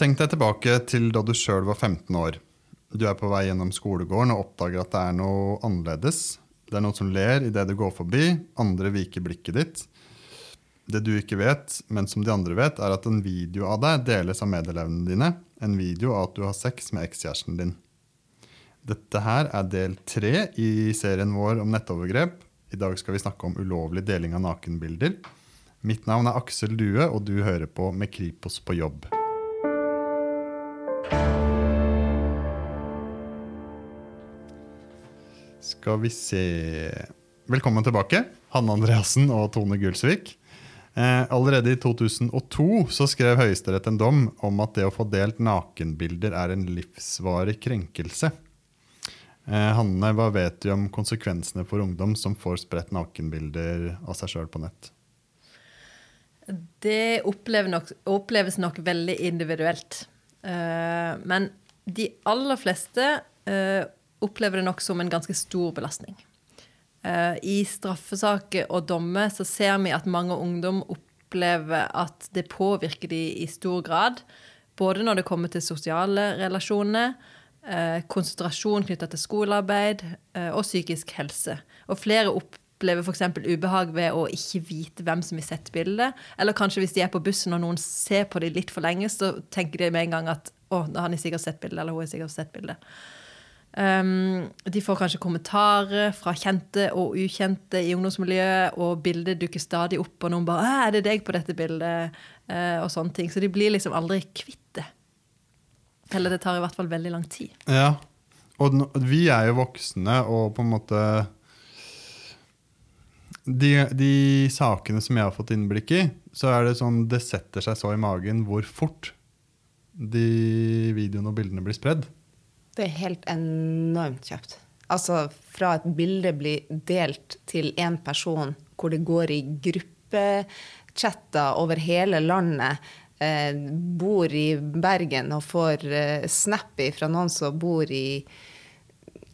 Tenk deg tilbake til da du sjøl var 15 år. Du er på vei gjennom skolegården og oppdager at det er noe annerledes. Det er noen som ler idet du går forbi, andre viker blikket ditt. Det du ikke vet, men som de andre vet, er at en video av deg deles av medelevene dine. En video av at du har sex med ekskjæresten din. Dette her er del tre i serien vår om nettovergrep. I dag skal vi snakke om ulovlig deling av nakenbilder. Mitt navn er Aksel Due, og du hører på Med Kripos på jobb. Skal vi se Velkommen tilbake, Hanne Andreassen og Tone Gulsvik. Eh, allerede i 2002 så skrev Høyesterett en dom om at det å få delt nakenbilder er en livsvarig krenkelse. Eh, Hanne, hva vet du om konsekvensene for ungdom som får spredt nakenbilder av seg sjøl på nett? Det nok, oppleves nok veldig individuelt. Eh, men de aller fleste eh, opplever det nok som en ganske stor belastning. Eh, I straffesaker og dommer så ser vi at mange ungdom opplever at det påvirker de i stor grad. Både når det kommer til sosiale relasjoner, konsentrasjon knytta til skolearbeid og psykisk helse. Og flere opplever f.eks. ubehag ved å ikke vite hvem som har sett bildet. Eller kanskje hvis de er på bussen og noen ser på dem litt for lenge, så tenker de med en gang at å, da har sikkert sett bildet, eller hun har sikkert sett bildet. Um, de får kanskje kommentarer fra kjente og ukjente i ungdomsmiljøet, og bildet dukker stadig opp, og noen bare 'Er det deg på dette bildet?' Uh, og sånne ting. Så de blir liksom aldri kvitt det. Eller det tar i hvert fall veldig lang tid. Ja, og vi er jo voksne, og på en måte de, de sakene som jeg har fått innblikk i, så er det sånn det setter seg så i magen hvor fort de videoene og bildene blir spredd. Det er helt enormt kjapt. Altså fra et bilde blir delt til én person, hvor det går i gruppechatter over hele landet, eh, bor i Bergen og får eh, snap fra noen som bor i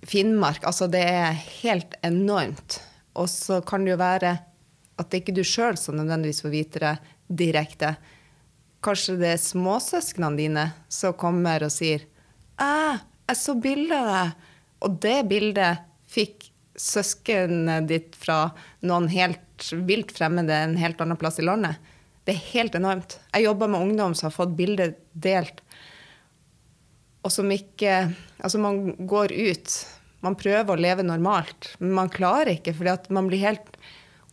Finnmark. Altså det er helt enormt. Og så kan det jo være at det ikke er du sjøl som nødvendigvis får vite det direkte. Kanskje det er småsøsknene dine som kommer og sier «Æ, jeg så bilde av deg. Og det bildet fikk søskenet ditt fra noen helt vilt fremmede en helt annen plass i landet. Det er helt enormt. Jeg jobber med ungdom som har fått bildet delt, og som ikke Altså, man går ut. Man prøver å leve normalt, men man klarer ikke, fordi man blir helt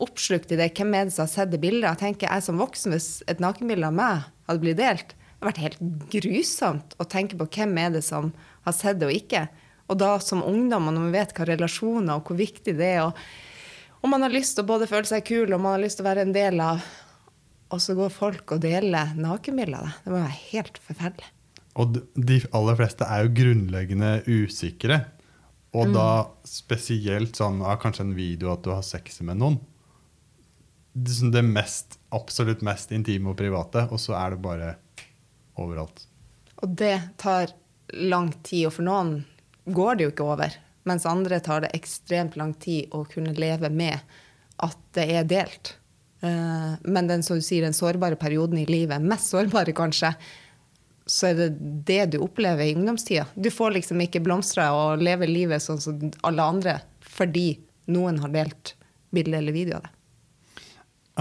oppslukt i det. Hvem er det som har sett det bildet? Jeg tenker jeg som voksen, hvis et nakenbilde av meg hadde blitt delt, det hadde vært helt grusomt å tenke på hvem er det som har sett det og ikke. Og da som ungdom, når man vet hva relasjoner og hvor viktig det er, og, og man har lyst til å både føle seg kul og man har lyst til å være en del av Og så går folk og deler nakenbilder av det. Det må være helt forferdelig. Og de aller fleste er jo grunnleggende usikre. Og da spesielt sånn ja, kanskje en video at du har sex med noen. Det, sånn det mest, absolutt mest intime og private, og så er det bare overalt. Og det tar lang tid, og for noen går det jo ikke over. Mens andre tar det ekstremt lang tid å kunne leve med at det er delt. Eh, Men den som du sier, den sårbare perioden i livet, mest sårbare kanskje, så er det det du opplever i ungdomstida. Du får liksom ikke blomstre og leve livet sånn som alle andre fordi noen har delt bilde eller video av det.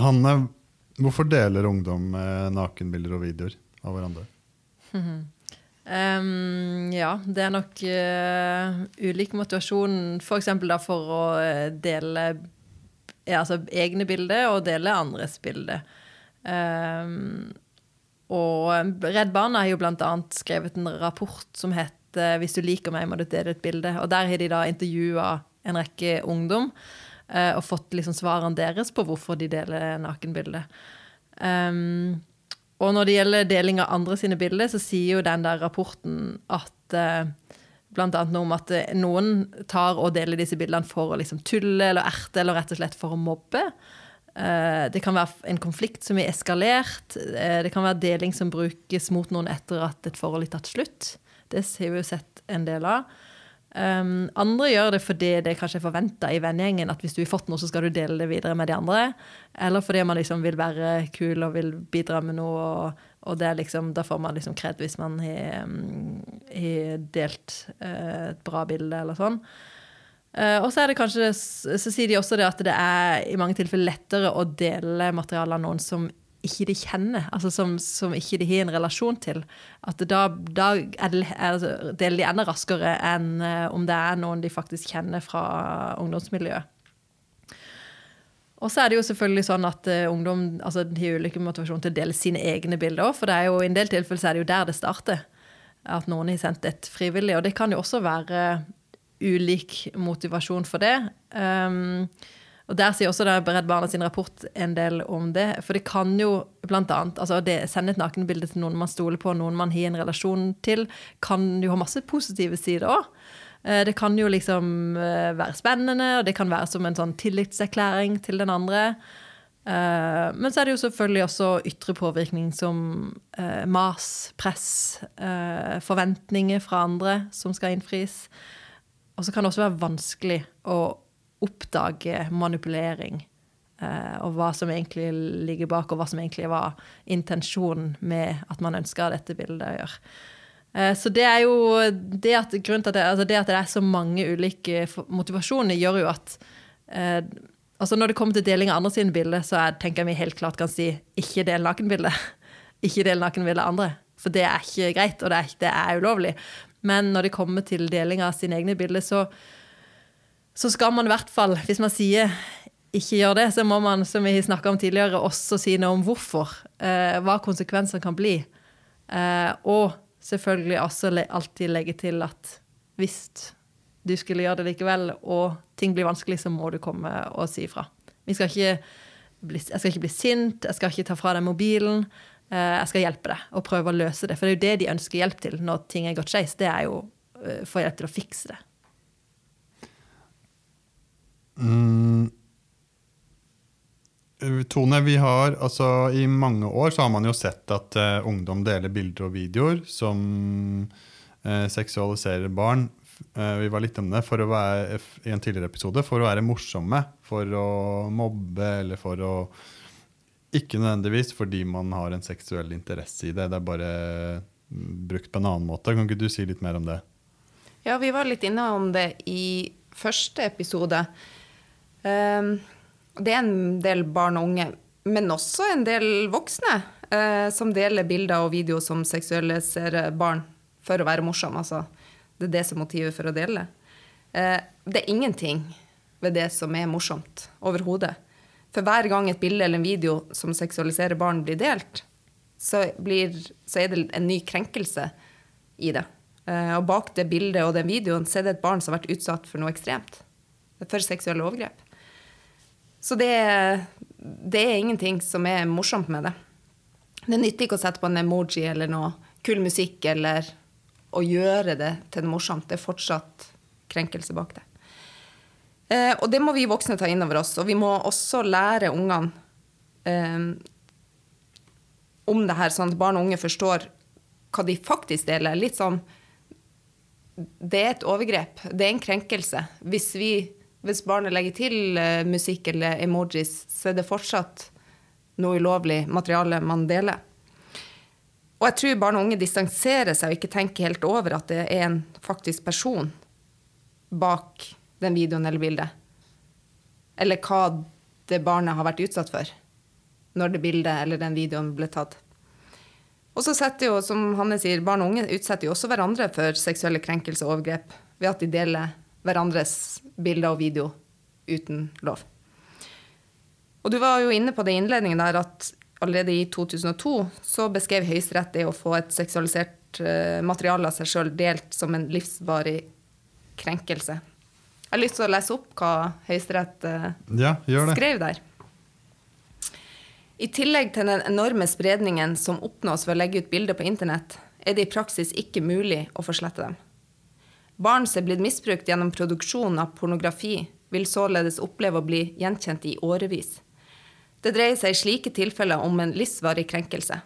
Hanne, hvorfor deler ungdom eh, nakenbilder og videoer av hverandre? Um, ja, det er nok uh, ulik motivasjon, f.eks. da for å uh, dele ja, altså egne bilder og dele andres bilder. Um, og Redd Barna har jo bl.a. skrevet en rapport som heter 'Hvis du liker meg, må du dele et bilde'. Og Der har de da intervjua en rekke ungdom uh, og fått liksom svarene deres på hvorfor de deler nakenbilder. Um, og når det gjelder deling av andre sine bilder, så sier jo den der rapporten at uh, blant annet noe om at eh, noen tar og deler disse bildene for å liksom tulle eller erte, eller rett og slett for å mobbe. Eh, det kan være en konflikt som er eskalert. Eh, det kan være deling som brukes mot noen etter at et forhold er tatt slutt. Det har vi jo sett en del av. Um, andre gjør det fordi det kanskje er forventa i vennegjengen at hvis du har fått noe, så skal du dele det videre med de andre. Eller fordi man liksom vil være kul og vil bidra med noe. Og, det er liksom, da får man liksom kred hvis man har, um, har delt uh, et bra bilde eller sånn. Uh, og så er det kanskje, så sier de også det at det er i mange tilfeller lettere å dele materiale av noen som ikke de kjenner, altså som, som, ikke de har en relasjon til. At da, da er det, altså, deler de enda raskere enn uh, om det er noen de faktisk kjenner fra ungdomsmiljøet. Og så er det jo selvfølgelig sånn at uh, ungdom altså, har ulike motivasjoner til å dele sine egne bilder òg, for det er jo, i en del tilfeller er det jo der det starter. At noen har sendt et frivillig. Og det kan jo også være ulik motivasjon for det. Um, og Der sier også Redd Barna sin rapport en del om det. For det kan jo blant annet, altså sende et nakenbilde til noen man stoler på, noen man har en relasjon til, kan jo ha masse positive sider òg. Eh, det kan jo liksom eh, være spennende, og det kan være som en sånn tillitserklæring til den andre. Eh, men så er det jo selvfølgelig også ytre påvirkning som mas, press, forventninger fra andre som skal innfris. Og så kan det også være vanskelig å oppdage manipulering. Eh, og hva som egentlig ligger bak, og hva som egentlig var intensjonen med at man ønska dette bildet å gjøre. Eh, så det er jo det at, til at det, altså det, at det er så mange ulike motivasjoner, gjør jo at eh, altså Når det kommer til deling av andre sine bilder, så er, tenker jeg vi helt klart kan si ikke del nakenbildet. ikke del nakenbildet av andre. For det er ikke greit, og det er, det er ulovlig. Men når det kommer til deling av sine egne bilder, så så skal man i hvert fall, hvis man sier ikke gjør det, så må man som vi om tidligere, også si noe om hvorfor. Eh, hva konsekvensene kan bli. Eh, og selvfølgelig også alltid legge til at hvis du skulle gjøre det likevel, og ting blir vanskelig, så må du komme og si ifra. Jeg skal ikke bli sint, jeg skal ikke ta fra deg mobilen. Eh, jeg skal hjelpe deg og prøve å løse det. For det er jo det de ønsker hjelp til når ting er gått skeis. Det er jo uh, få hjelp til å fikse det. Mm. Tone, vi har altså I mange år så har man jo sett at uh, ungdom deler bilder og videoer som uh, seksualiserer barn. Vi var litt om det for å være, i en tidligere episode for å være morsomme. For å mobbe eller for å Ikke nødvendigvis fordi man har en seksuell interesse i det. Det er bare brukt på en annen måte. Kan ikke du si litt mer om det? Ja, vi var litt inne om det i første episode. Ehm, det er en del barn og unge, men også en del voksne, eh, som deler bilder og videoer som seksualiserer barn for å være morsom. Altså, det er det som er motivet for å dele. Eh, det er ingenting ved det som er morsomt overhodet. For hver gang et bilde eller en video som seksualiserer barn, blir delt, så, blir, så er det en ny krenkelse i det. Eh, og bak det bildet og den videoen så er det et barn som har vært utsatt for noe ekstremt. For seksuelle overgrep. Så det, det, er ingenting som er morsomt med det. Det nytter ikke å sette på en emoji eller noe kul musikk eller å gjøre det til noe morsomt. Det er fortsatt krenkelse bak det. Eh, og det må vi voksne ta inn over oss. Og vi må også lære ungene eh, om det her, sånn at barn og unge forstår hva de faktisk deler. Litt sånn Det er et overgrep. Det er en krenkelse. Hvis vi hvis barnet legger til eh, musikk eller emojis, så er det fortsatt noe ulovlig materiale man deler. Og jeg tror barn og unge distanserer seg og ikke tenker helt over at det er en faktisk person bak den videoen eller bildet. Eller hva det barnet har vært utsatt for når det bildet eller den videoen ble tatt. Og så setter jo, som Hanne sier, barn og unge utsetter jo også hverandre for seksuelle krenkelser og overgrep ved at de deler hverandres bilder og video uten lov. Og du var jo inne på det i innledningen der at allerede i 2002 så beskrev Høyesterett det å få et seksualisert uh, materiale av seg sjøl delt som en livsvarig krenkelse. Jeg har lyst til å lese opp hva Høyesterett uh, ja, skrev der. I tillegg til den enorme spredningen som oppnås ved å legge ut bilder på internett, er det i praksis ikke mulig å få slette dem. Barn som er blitt misbrukt gjennom produksjon av pornografi, vil således oppleve å bli gjenkjent i årevis. Det dreier seg i slike tilfeller om en livsvarig krenkelse.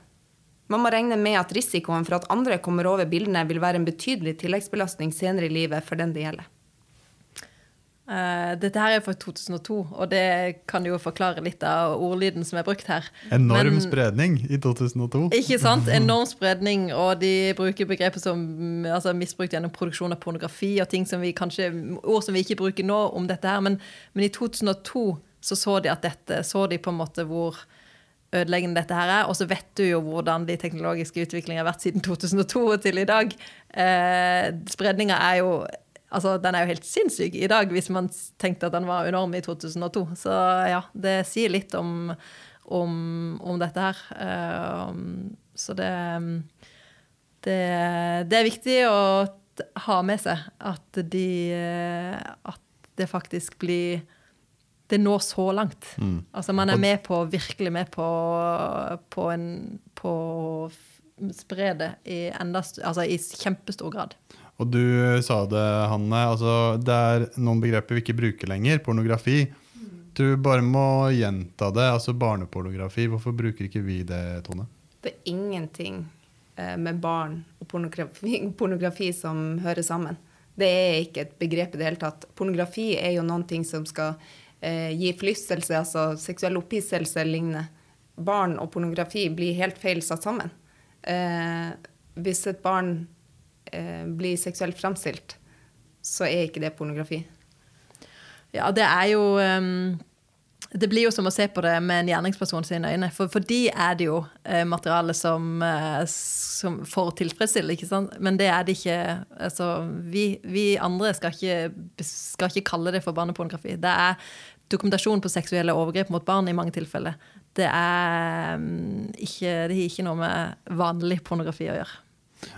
Man må regne med at risikoen for at andre kommer over bildene, vil være en betydelig tilleggsbelastning senere i livet for den det gjelder. Uh, dette her er fra 2002, og det kan jo forklare litt av ordlyden som er brukt her. Enorm Men, spredning i 2002. Ikke sant? Enorm spredning, og de bruker begrepet som altså, misbrukt gjennom produksjon av pornografi og ting som vi kanskje, ord som vi ikke bruker nå om dette her. Men, men i 2002 så så de at dette, så de på en måte hvor ødeleggende dette her er. Og så vet du jo hvordan de teknologiske utviklingene har vært siden 2002 og til i dag. Eh, spredninga er jo Altså, den er jo helt sinnssyk i dag, hvis man tenkte at den var enorm i 2002. Så ja, det sier litt om, om, om dette her. Uh, så det, det, det er viktig å ha med seg at de At det faktisk blir det når så langt. Mm. Altså man er med på, virkelig med på, på, en, på å spre det i, enda, altså i kjempestor grad. Og du sa det, Hanne. Altså, det er noen begreper vi ikke bruker lenger. Pornografi. Du bare må gjenta det. Altså barnepornografi. Hvorfor bruker ikke vi det, Tone? Det er ingenting eh, med barn og pornografi, pornografi, som hører sammen. Det er ikke et begrep i det hele tatt. Pornografi er jo noen ting som skal eh, gi flystelse, altså seksuell opphisselse eller lignende. Barn og pornografi blir helt feil satt sammen. Eh, hvis et barn eh, blir seksuelt framstilt, så er ikke det pornografi. Ja, det er jo um, Det blir jo som å se på det med en gjerningsperson sine øyne. For, for de er det jo eh, materiale som, eh, som får tilfredsstille, ikke sant? Men det er det ikke altså, vi, vi, andre skal ikke, skal ikke kalle det for barnepornografi. Det er dokumentasjon på seksuelle overgrep mot barn i mange tilfeller. Det er, um, ikke, det har ikke noe med vanlig pornografi å gjøre.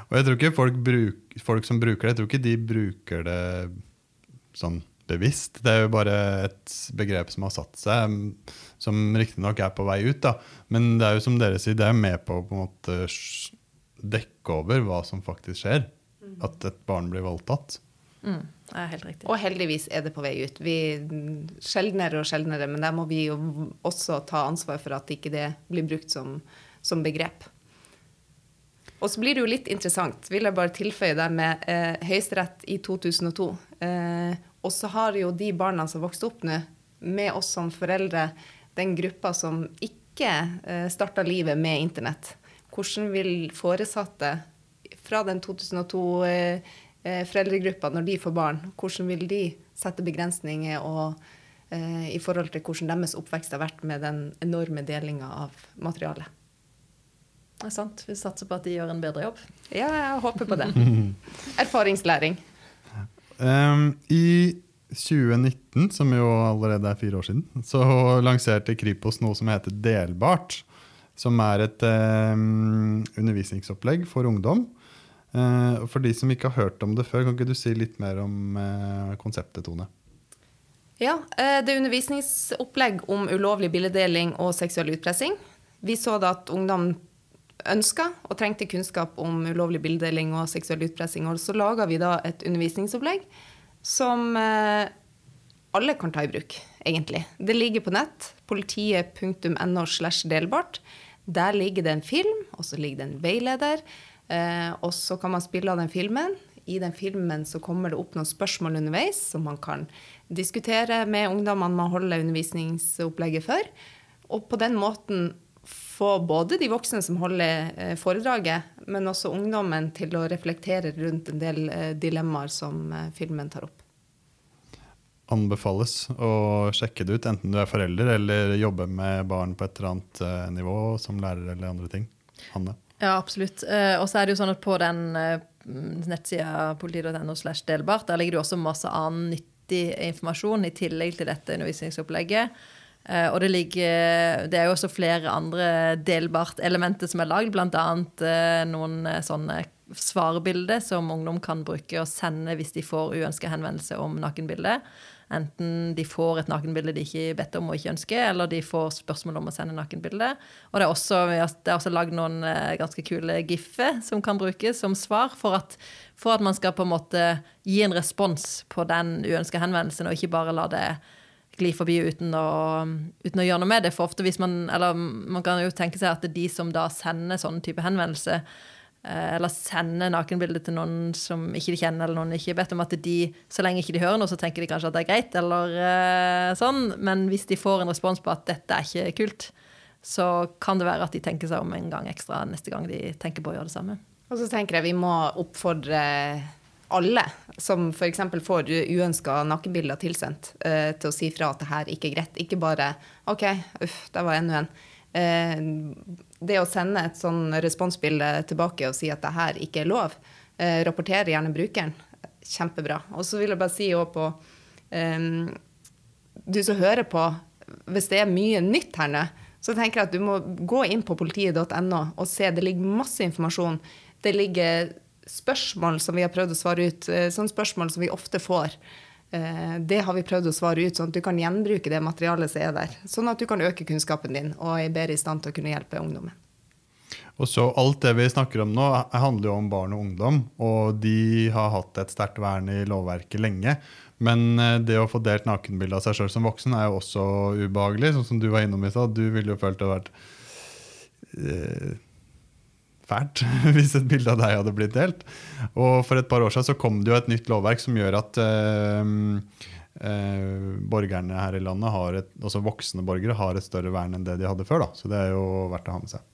Og jeg tror ikke folk, bruk, folk, som bruker det, jeg tror ikke de bruker det sånn bevisst. Det er jo bare et begrep som har satt seg, som riktignok er på vei ut. da. Men det er jo som dere sier, det er med på å på en måte dekke over hva som faktisk skjer. Mm. At et barn blir voldtatt. Mm, det er helt riktig. Og heldigvis er det på vei ut. Vi Sjeldnere og sjeldnere, men der må vi jo også ta ansvar for at ikke det blir brukt som, som begrep. Og så blir det jo litt interessant, vil jeg bare tilføye det med eh, Høyesterett i 2002. Eh, og så har jo de barna som vokste opp nå, med oss som foreldre, den gruppa som ikke eh, starta livet med internett. Hvordan vil foresatte fra den 2002-foreldregruppa, eh, når de får barn, hvordan vil de sette begrensninger og, eh, i forhold til hvordan deres oppvekst har vært med den enorme delinga av materialet? Det er sant. Vi satser på at de gjør en bedre jobb. Ja, jeg håper på det. Erfaringslæring. Um, I 2019, som jo allerede er fire år siden, så lanserte Kripos noe som heter Delbart. Som er et um, undervisningsopplegg for ungdom. Uh, for de som ikke har hørt om det før, kan ikke du si litt mer om uh, konseptet, Tone? Ja, uh, det er undervisningsopplegg om ulovlig bildedeling og seksuell utpressing. Vi så da at ungdom ønska og trengte kunnskap om ulovlig bildedeling og seksuell utpressing. Og så laga vi da et undervisningsopplegg som eh, alle kan ta i bruk, egentlig. Det ligger på nett. Politiet.no slash delbart. Der ligger det en film, og så ligger det en veileder. Eh, og så kan man spille av den filmen. I den filmen så kommer det opp noen spørsmål underveis som man kan diskutere med ungdommene man holder undervisningsopplegget for. Og på den måten få både de voksne som holder eh, foredraget, men også ungdommen til å reflektere rundt en del eh, dilemmaer som eh, filmen tar opp. Anbefales å sjekke det ut, enten du er forelder eller jobber med barn på et eller annet nivå, som lærer eller andre ting. Hanne? Ja, absolutt. Og så er det jo sånn at på den nettsida politi.no slash delbart, der ligger det også masse annen nyttig informasjon i tillegg til dette undervisningsopplegget. Uh, og det, ligger, det er jo også flere andre delbart elementer som er lagd, bl.a. Uh, noen uh, sånne svarebilder som ungdom kan bruke og sende hvis de får uønska henvendelse om nakenbilde. Enten de får et nakenbilde de ikke bedt om og ikke ønsker, eller de får spørsmål om å sende nakenbilde. Og det er også, det også lagd noen ganske kule giffer som kan brukes som svar, for at, for at man skal på en måte gi en respons på den uønska henvendelsen, og ikke bare la det gli forbi uten å, uten å gjøre noe med det. For ofte hvis man Eller man kan jo tenke seg at det er de som da sender sånne type henvendelser, eh, eller sender nakenbilder til noen som ikke de kjenner, eller noen ikke vet om at de, så lenge ikke de hører noe, så tenker de kanskje at det er greit, eller uh, sånn. Men hvis de får en respons på at dette er ikke kult, så kan det være at de tenker seg om en gang ekstra neste gang de tenker på å gjøre det samme. Og så tenker jeg vi må oppfordre alle som f.eks. får uønska nakenbilder tilsendt, eh, til å si fra at det her ikke er greit. Ikke bare OK, uff, der var enda en. Eh, det å sende et sånn responsbilde tilbake og si at det her ikke er lov, eh, rapportere gjerne brukeren. Kjempebra. Og så vil jeg bare si òg på eh, Du som hører på, hvis det er mye nytt her nå, så tenker jeg at du må gå inn på politiet.no og se. Det ligger masse informasjon. Det ligger spørsmål som vi har prøvd å svare ut, eh, sånne spørsmål som vi ofte får. Eh, det har vi prøvd å svare ut, sånn at du kan gjenbruke det materialet som er der. Sånn at du kan øke kunnskapen din og er bedre i stand til å kunne hjelpe ungdommen. Og så Alt det vi snakker om nå, handler jo om barn og ungdom. Og de har hatt et sterkt vern i lovverket lenge. Men eh, det å få delt nakenbilde av seg sjøl som voksen er jo også ubehagelig. Sånn som du var innom i stad. Du ville jo følt det hadde vært eh, fælt hvis et bilde av deg hadde blitt delt. Og for et par år siden så kom det jo et nytt lovverk som gjør at eh, eh, borgerne her i landet, et, altså voksne borgere, har et større vern enn det de hadde før. Da. Så det er jo verdt å ha med seg.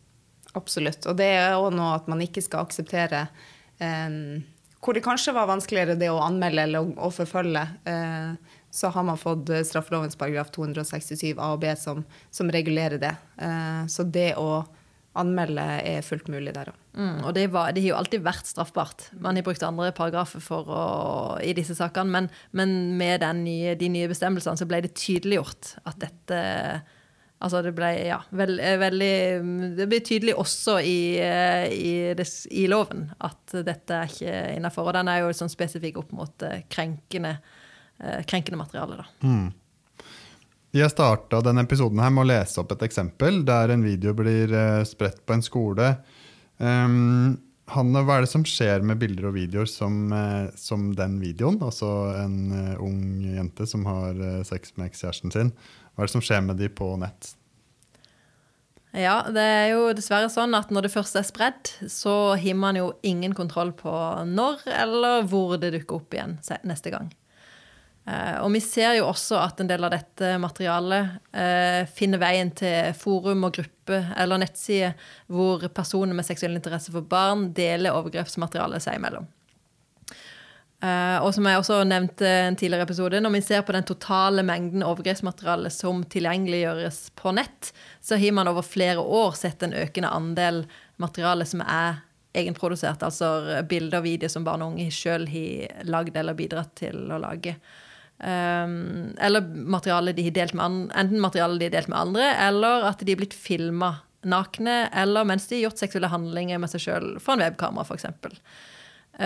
Absolutt. Og det er òg noe at man ikke skal akseptere eh, hvor det kanskje var vanskeligere det å anmelde eller å, å forfølge. Eh, så har man fått straffelovens paragraf 267 a og b som, som regulerer det. Eh, så det å anmelde er fullt mulig der òg. Mm, og det, var, det, har jo alltid vært straffbart. Man har brukt andre paragrafer for å, i disse sakene, men, men med nye, de nye bestemmelsene så ble det tydeliggjort at dette Altså det ble ja, veld, veldig Det ble tydelig også i, i, det, i, loven at dette er ikke innafor. Og den er jo sånn spesifikk opp mot eh, krenkende, eh, krenkende materiale. da. Mm. Jeg starta denne episoden her med å lese opp et eksempel der en video blir uh, spredt på en skole. Um, Hanne, hva er det som skjer med bilder og videoer som, uh, som den videoen? Altså en uh, ung jente som har sex med ekskjæresten sin. Hva er det som skjer med de på nett? Ja, det er jo dessverre sånn at når det først er spredd, så har man jo ingen kontroll på når eller hvor det dukker opp igjen neste gang. Eh, og vi ser jo også at en del av dette materialet eh, finner veien til forum og gruppe eller nettsider hvor personer med seksuell interesse for barn deler overgrepsmateriale seg imellom. Eh, og som jeg også nevnte en tidligere episode, når vi ser på den totale mengden overgrepsmateriale som tilgjengeliggjøres på nett, så har man over flere år sett en økende andel materiale som er egenprodusert, altså bilder og videoer som barn og unge sjøl har lagd eller bidratt til å lage. Um, eller materiale de har delt med andre, enten materiale de har delt med andre, eller at de er blitt filma nakne, eller mens de har gjort seksuelle handlinger med seg sjøl foran webkamera, f.eks. Uh,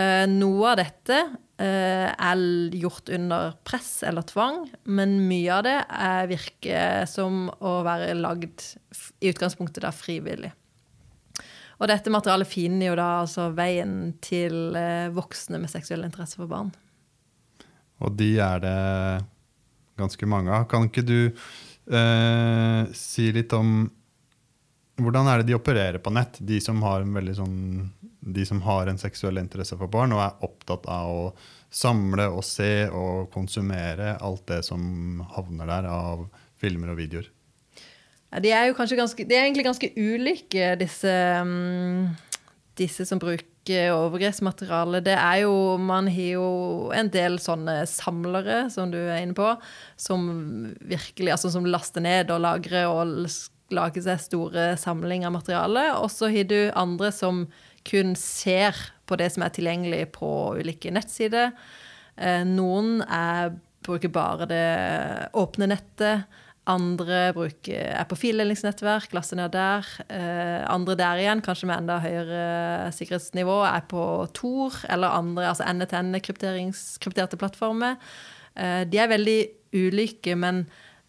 ehm, noe av dette uh, er gjort under press eller tvang, men mye av det er, virker som å være lagd i utgangspunktet da frivillig. Og dette materialet finner jo da altså veien til voksne med seksuell interesse for barn. Og de er det ganske mange av. Kan ikke du eh, si litt om hvordan er det de opererer på nett, de som har en sånn de som har en seksuell interesse for barn og er opptatt av å samle og se og konsumere alt det som havner der av filmer og videoer? Ja, de er jo ganske, de er egentlig ganske ulike, disse, um, disse som bruker overgrepsmateriale, det er jo Man har jo en del sånne samlere, som du er inne på, som virkelig altså som laster ned og lagrer og lager seg store samlinger av materiale. Og så har du andre som kun ser på det som er tilgjengelig på ulike nettsider. Eh, noen er, bruker bare det åpne nettet. Andre bruker, er på fildelingsnettverk, laster ned der. Eh, andre der igjen, kanskje med enda høyere sikkerhetsnivå, er på Tor eller andre, altså NTN-krypterte plattformer. Eh, de er veldig ulike, men,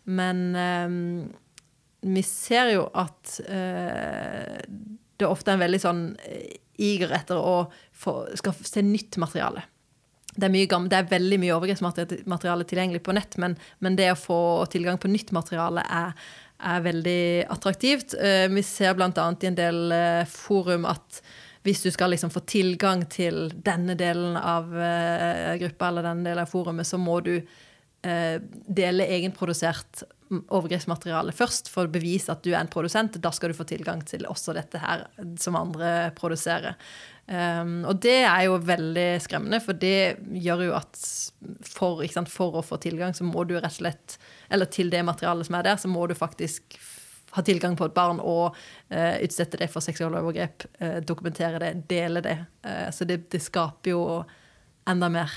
men eh, vi ser jo at eh, det ofte er en veldig sånn eh, iger etter å få, skal se nytt materiale. Det er, mye det er veldig mye overgrepsmateriale tilgjengelig på nett, men, men, det å få tilgang på nytt materiale er, er veldig attraktivt. Uh, vi ser bl.a. i en del uh, forum at hvis du skal liksom få tilgang til denne delen av uh, gruppa eller denne delen av forumet, så må du dele egenprodusert overgrepsmateriale først for å bevise at du er en produsent. Da skal du få tilgang til også dette her som andre produserer. Um, og det er jo veldig skremmende, for det gjør jo at for, sant, for, å få tilgang, så må du rett og slett Eller til det materialet som er der, så må du faktisk ha tilgang på et barn og uh, utsette det for seksuelle overgrep, uh, dokumentere det, dele det. Uh, så det, det, skaper jo enda mer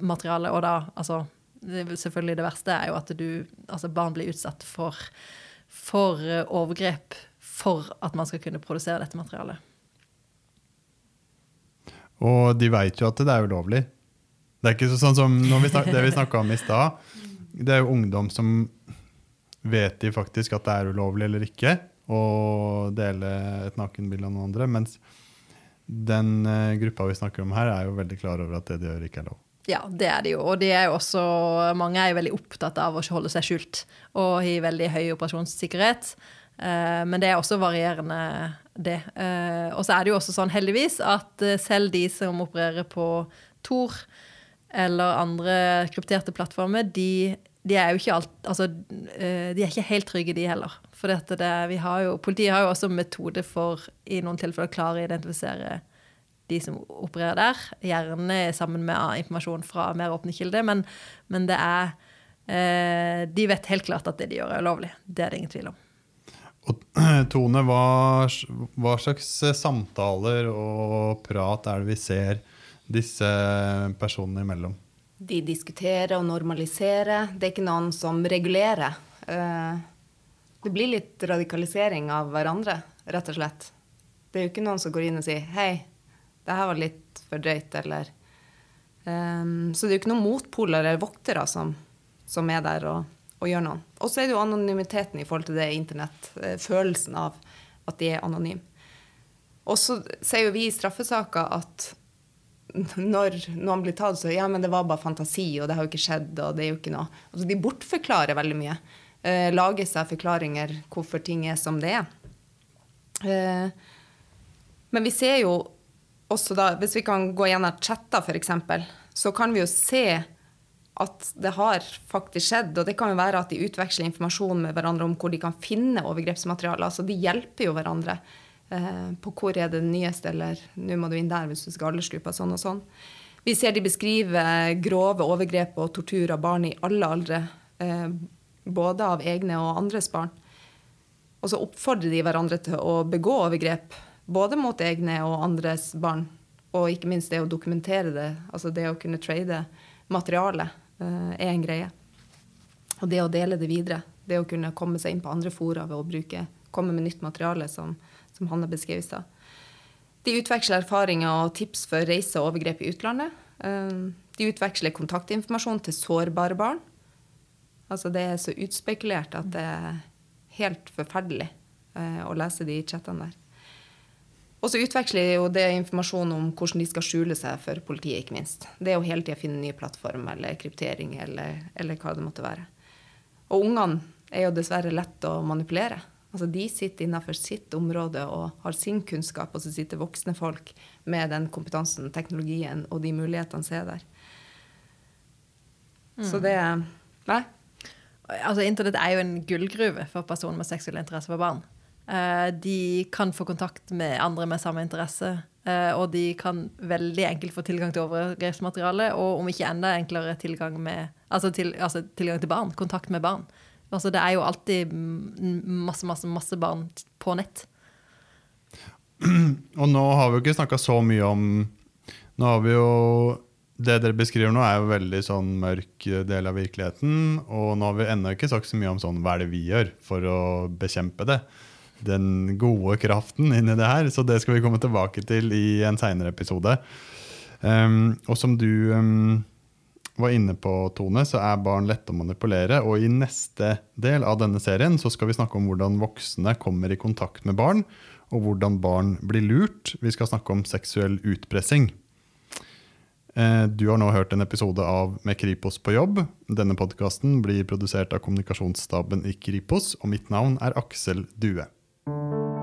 materiale. Og da, altså det, Selvfølgelig det verste er jo at du, altså barn blir utsatt for, for overgrep for at man skal kunne produsere dette materialet. Og de veit jo at det er ulovlig. Det er ikke sånn som vi det vi snakka om i stad. Det er jo ungdom som vet de faktisk at det er ulovlig eller ikke å dele et nakenbilde av noen andre. Mens den uh, gruppa vi snakker om her, er jo veldig klar over at det de gjør, ikke er lov. Ja, det er det jo. Og de er jo også, mange er jo veldig opptatt av å ikke holde seg skjult og i veldig høy operasjonssikkerhet. Uh, men det er også varierende det. Eh, og så er det jo også sånn, heldigvis, at eh, selv de som opererer på Tor eller andre krypterte plattformer, de, de er jo ikke alt, altså, eh, de er ikke helt trygge, de heller. For det, har jo, politiet har jo også metode for i noen tilfeller å klare å identifisere de som opererer der. Gjerne sammen med informasjon fra mer åpne kilder. Men, men det er eh, De vet helt klart at det de gjør, er ulovlig. Det er det ingen tvil om. Og Tone, hva, hva, slags samtaler og prat er det vi ser disse personene imellom? De diskuterer og normaliserer. Det er ikke noen som regulerer. Eh, det blir litt radikalisering av hverandre, rett og slett. Det er jo ikke noen som går inn og sier 'hei, det her var litt for drøyt', eller um, Så det er jo ikke noen motpoler eller voktere som, som er der og å gjøre noe. Og så er det jo anonymiteten i forhold til det internett. Eh, følelsen av at de er anonyme. Og så sier jo vi i straffesaker at når noen blir tatt, så ja, men det var bare fantasi, og det har jo ikke skjedd, og det er jo ikke noe Altså de bortforklarer veldig mye. Eh, lager seg forklaringer hvorfor ting er som det er. Eh, men vi ser jo også da, hvis vi kan gå gjennom chatter f.eks., så kan vi jo se at det har faktisk skjedd. Og det kan jo være at de utveksler informasjon med hverandre om hvor de kan finne overgrepsmateriale. Altså de hjelper jo hverandre eh, på hvor er det nyeste, eller nå må du inn der hvis du skal aldersgruppa, sånn og sånn. Vi ser de beskriver grove overgrep og tortur av barn i alle aldre. Eh, både av egne og andres barn. Og så oppfordrer de hverandre til å begå overgrep både mot egne og andres barn. Og ikke minst det å dokumentere det, altså det å kunne trade materiale. Eh, er en greie. Og det å dele det videre, det å kunne komme seg inn på andre fora ved å bruke, komme med nytt materiale, som, som Hanne beskrev i stad. De utveksler erfaringer og tips for reise og overgrep i utlandet. Eh, de utveksler kontaktinformasjon til sårbare barn. Altså det er så utspekulert at det er helt forferdelig eh, å lese de chattene der. Og så utveksler jo det informasjon om hvordan de skal skjule seg for politiet, ikke minst. Det jo hele tida finne nye plattform eller kryptering eller, eller, hva det måtte være. Og ungene er jo dessverre lett å manipulere. Altså De sitter innenfor sitt område og har sin kunnskap, og så sitter voksne folk med den kompetansen, teknologien og de mulighetene som er der. Mm. Så det Nei. Altså, Internett er jo en gullgruve for personer med seksuell interesse for barn. Eh, de kan få kontakt med andre med samme interesse. Eh, og de kan veldig enkelt få tilgang til overgrepsmateriale, og om ikke enda enklere tilgang, med, altså til, altså tilgang til barn. Kontakt med barn. Altså det er jo alltid masse, masse, masse barn på nett. Og nå har vi jo ikke snakka så mye om Nå har vi jo Det dere beskriver nå, er jo veldig sånn mørk del av virkeligheten. Og nå har vi ennå ikke sagt så mye om sånn hva er det vi gjør for å bekjempe det den gode kraften inni det her. Så det skal vi komme tilbake til i en seinere episode. Um, og som du um, var inne på, Tone, så er barn lette å manipulere. Og i neste del av denne serien så skal vi snakke om hvordan voksne kommer i kontakt med barn, og hvordan barn blir lurt. Vi skal snakke om seksuell utpressing. Eh, Du har nå hørt en episode av Med Kripos på jobb. Denne podkasten blir produsert av kommunikasjonsstaben i Kripos, og mitt navn er Aksel Due. Música